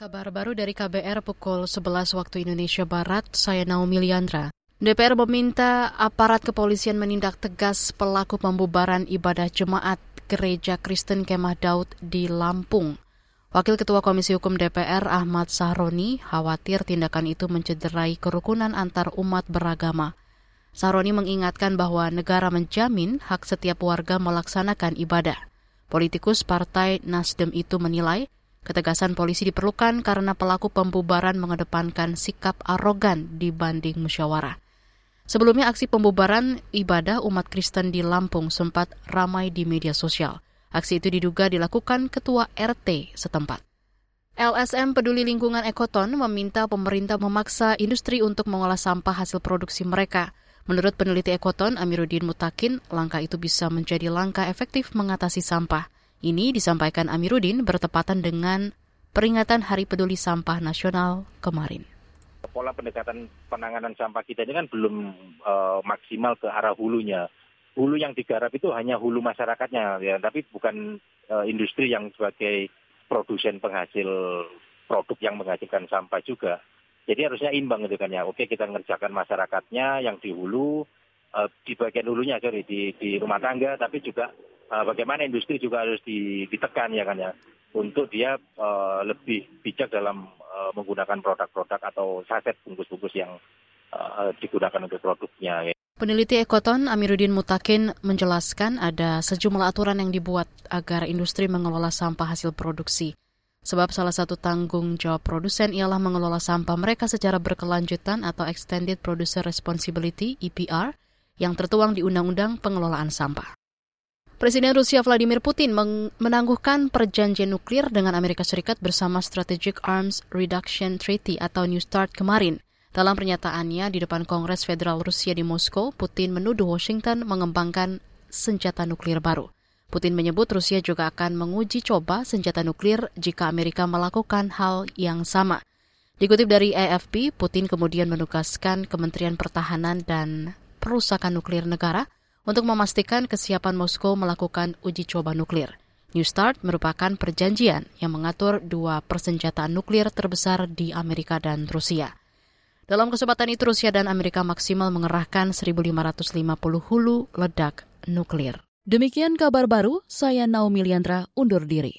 Kabar baru dari KBR pukul 11 waktu Indonesia Barat, saya Naomi Liandra. DPR meminta aparat kepolisian menindak tegas pelaku pembubaran ibadah jemaat Gereja Kristen Kemah Daud di Lampung. Wakil Ketua Komisi Hukum DPR Ahmad Sahroni khawatir tindakan itu mencederai kerukunan antar umat beragama. Sahroni mengingatkan bahwa negara menjamin hak setiap warga melaksanakan ibadah. Politikus Partai Nasdem itu menilai Ketegasan polisi diperlukan karena pelaku pembubaran mengedepankan sikap arogan dibanding musyawarah. Sebelumnya aksi pembubaran ibadah umat Kristen di Lampung sempat ramai di media sosial. Aksi itu diduga dilakukan ketua RT setempat. LSM Peduli Lingkungan Ekoton meminta pemerintah memaksa industri untuk mengolah sampah hasil produksi mereka. Menurut peneliti Ekoton Amiruddin Mutakin, langkah itu bisa menjadi langkah efektif mengatasi sampah. Ini disampaikan Amiruddin bertepatan dengan peringatan Hari Peduli Sampah Nasional kemarin. Pola pendekatan penanganan sampah kita ini kan belum uh, maksimal ke arah hulunya. Hulu yang digarap itu hanya hulu masyarakatnya, ya, tapi bukan uh, industri yang sebagai produsen penghasil produk yang menghasilkan sampah juga. Jadi harusnya imbang itu kan ya. Oke kita ngerjakan masyarakatnya yang di hulu, uh, di bagian hulunya sorry di, di rumah tangga, tapi juga bagaimana industri juga harus ditekan ya kan ya untuk dia uh, lebih bijak dalam uh, menggunakan produk-produk atau saset bungkus-bungkus yang uh, digunakan untuk produknya. Ya. Peneliti Ekoton Amiruddin Mutakin menjelaskan ada sejumlah aturan yang dibuat agar industri mengelola sampah hasil produksi. Sebab salah satu tanggung jawab produsen ialah mengelola sampah mereka secara berkelanjutan atau Extended Producer Responsibility EPR yang tertuang di Undang-Undang Pengelolaan Sampah. Presiden Rusia Vladimir Putin menangguhkan perjanjian nuklir dengan Amerika Serikat bersama Strategic Arms Reduction Treaty atau New START kemarin. Dalam pernyataannya di depan Kongres Federal Rusia di Moskow, Putin menuduh Washington mengembangkan senjata nuklir baru. Putin menyebut Rusia juga akan menguji coba senjata nuklir jika Amerika melakukan hal yang sama. Dikutip dari AFP, Putin kemudian menugaskan Kementerian Pertahanan dan Perusahaan Nuklir Negara – untuk memastikan kesiapan Moskow melakukan uji coba nuklir. New START merupakan perjanjian yang mengatur dua persenjataan nuklir terbesar di Amerika dan Rusia. Dalam kesempatan itu, Rusia dan Amerika maksimal mengerahkan 1.550 hulu ledak nuklir. Demikian kabar baru, saya Naomi Liandra undur diri.